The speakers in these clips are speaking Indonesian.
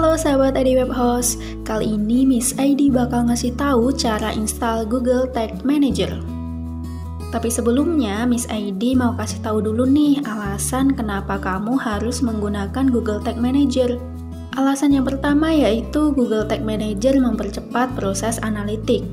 sahabat ID Web Host, kali ini Miss ID bakal ngasih tahu cara install Google Tag Manager. Tapi sebelumnya, Miss ID mau kasih tahu dulu nih alasan kenapa kamu harus menggunakan Google Tag Manager. Alasan yang pertama yaitu Google Tag Manager mempercepat proses analitik.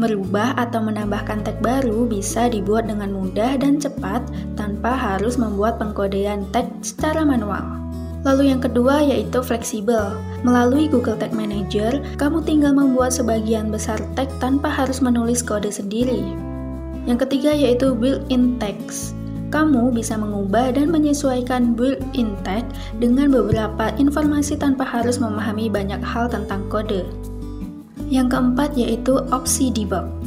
Merubah atau menambahkan tag baru bisa dibuat dengan mudah dan cepat tanpa harus membuat pengkodean tag secara manual. Lalu yang kedua yaitu fleksibel. Melalui Google Tag Manager, kamu tinggal membuat sebagian besar tag tanpa harus menulis kode sendiri. Yang ketiga yaitu built-in text. Kamu bisa mengubah dan menyesuaikan built-in tag dengan beberapa informasi tanpa harus memahami banyak hal tentang kode. Yang keempat yaitu opsi debug.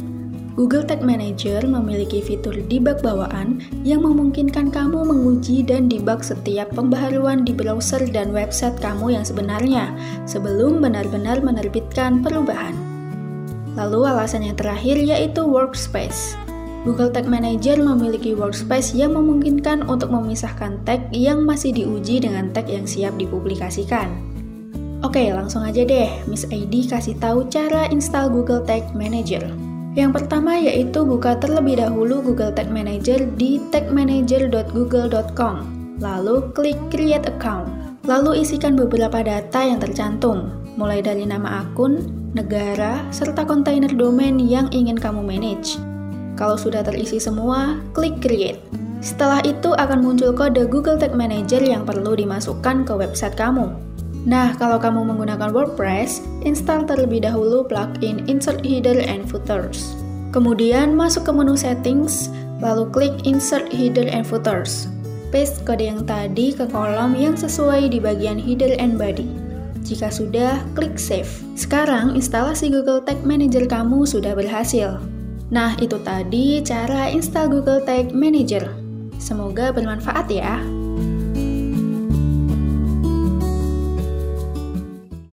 Google Tag Manager memiliki fitur debug bawaan yang memungkinkan kamu menguji dan debug setiap pembaharuan di browser dan website kamu yang sebenarnya sebelum benar-benar menerbitkan perubahan. Lalu alasan yang terakhir yaitu workspace. Google Tag Manager memiliki workspace yang memungkinkan untuk memisahkan tag yang masih diuji dengan tag yang siap dipublikasikan. Oke, langsung aja deh, Miss ID kasih tahu cara install Google Tag Manager. Yang pertama yaitu buka terlebih dahulu Google Tag Manager di tagmanager.google.com. Lalu klik Create Account. Lalu isikan beberapa data yang tercantum, mulai dari nama akun, negara, serta kontainer domain yang ingin kamu manage. Kalau sudah terisi semua, klik Create. Setelah itu akan muncul kode Google Tag Manager yang perlu dimasukkan ke website kamu. Nah, kalau kamu menggunakan WordPress, install terlebih dahulu plugin Insert Header and Footers. Kemudian masuk ke menu Settings, lalu klik Insert Header and Footers. Paste kode yang tadi ke kolom yang sesuai di bagian Header and Body. Jika sudah, klik Save. Sekarang, instalasi Google Tag Manager kamu sudah berhasil. Nah, itu tadi cara install Google Tag Manager. Semoga bermanfaat ya.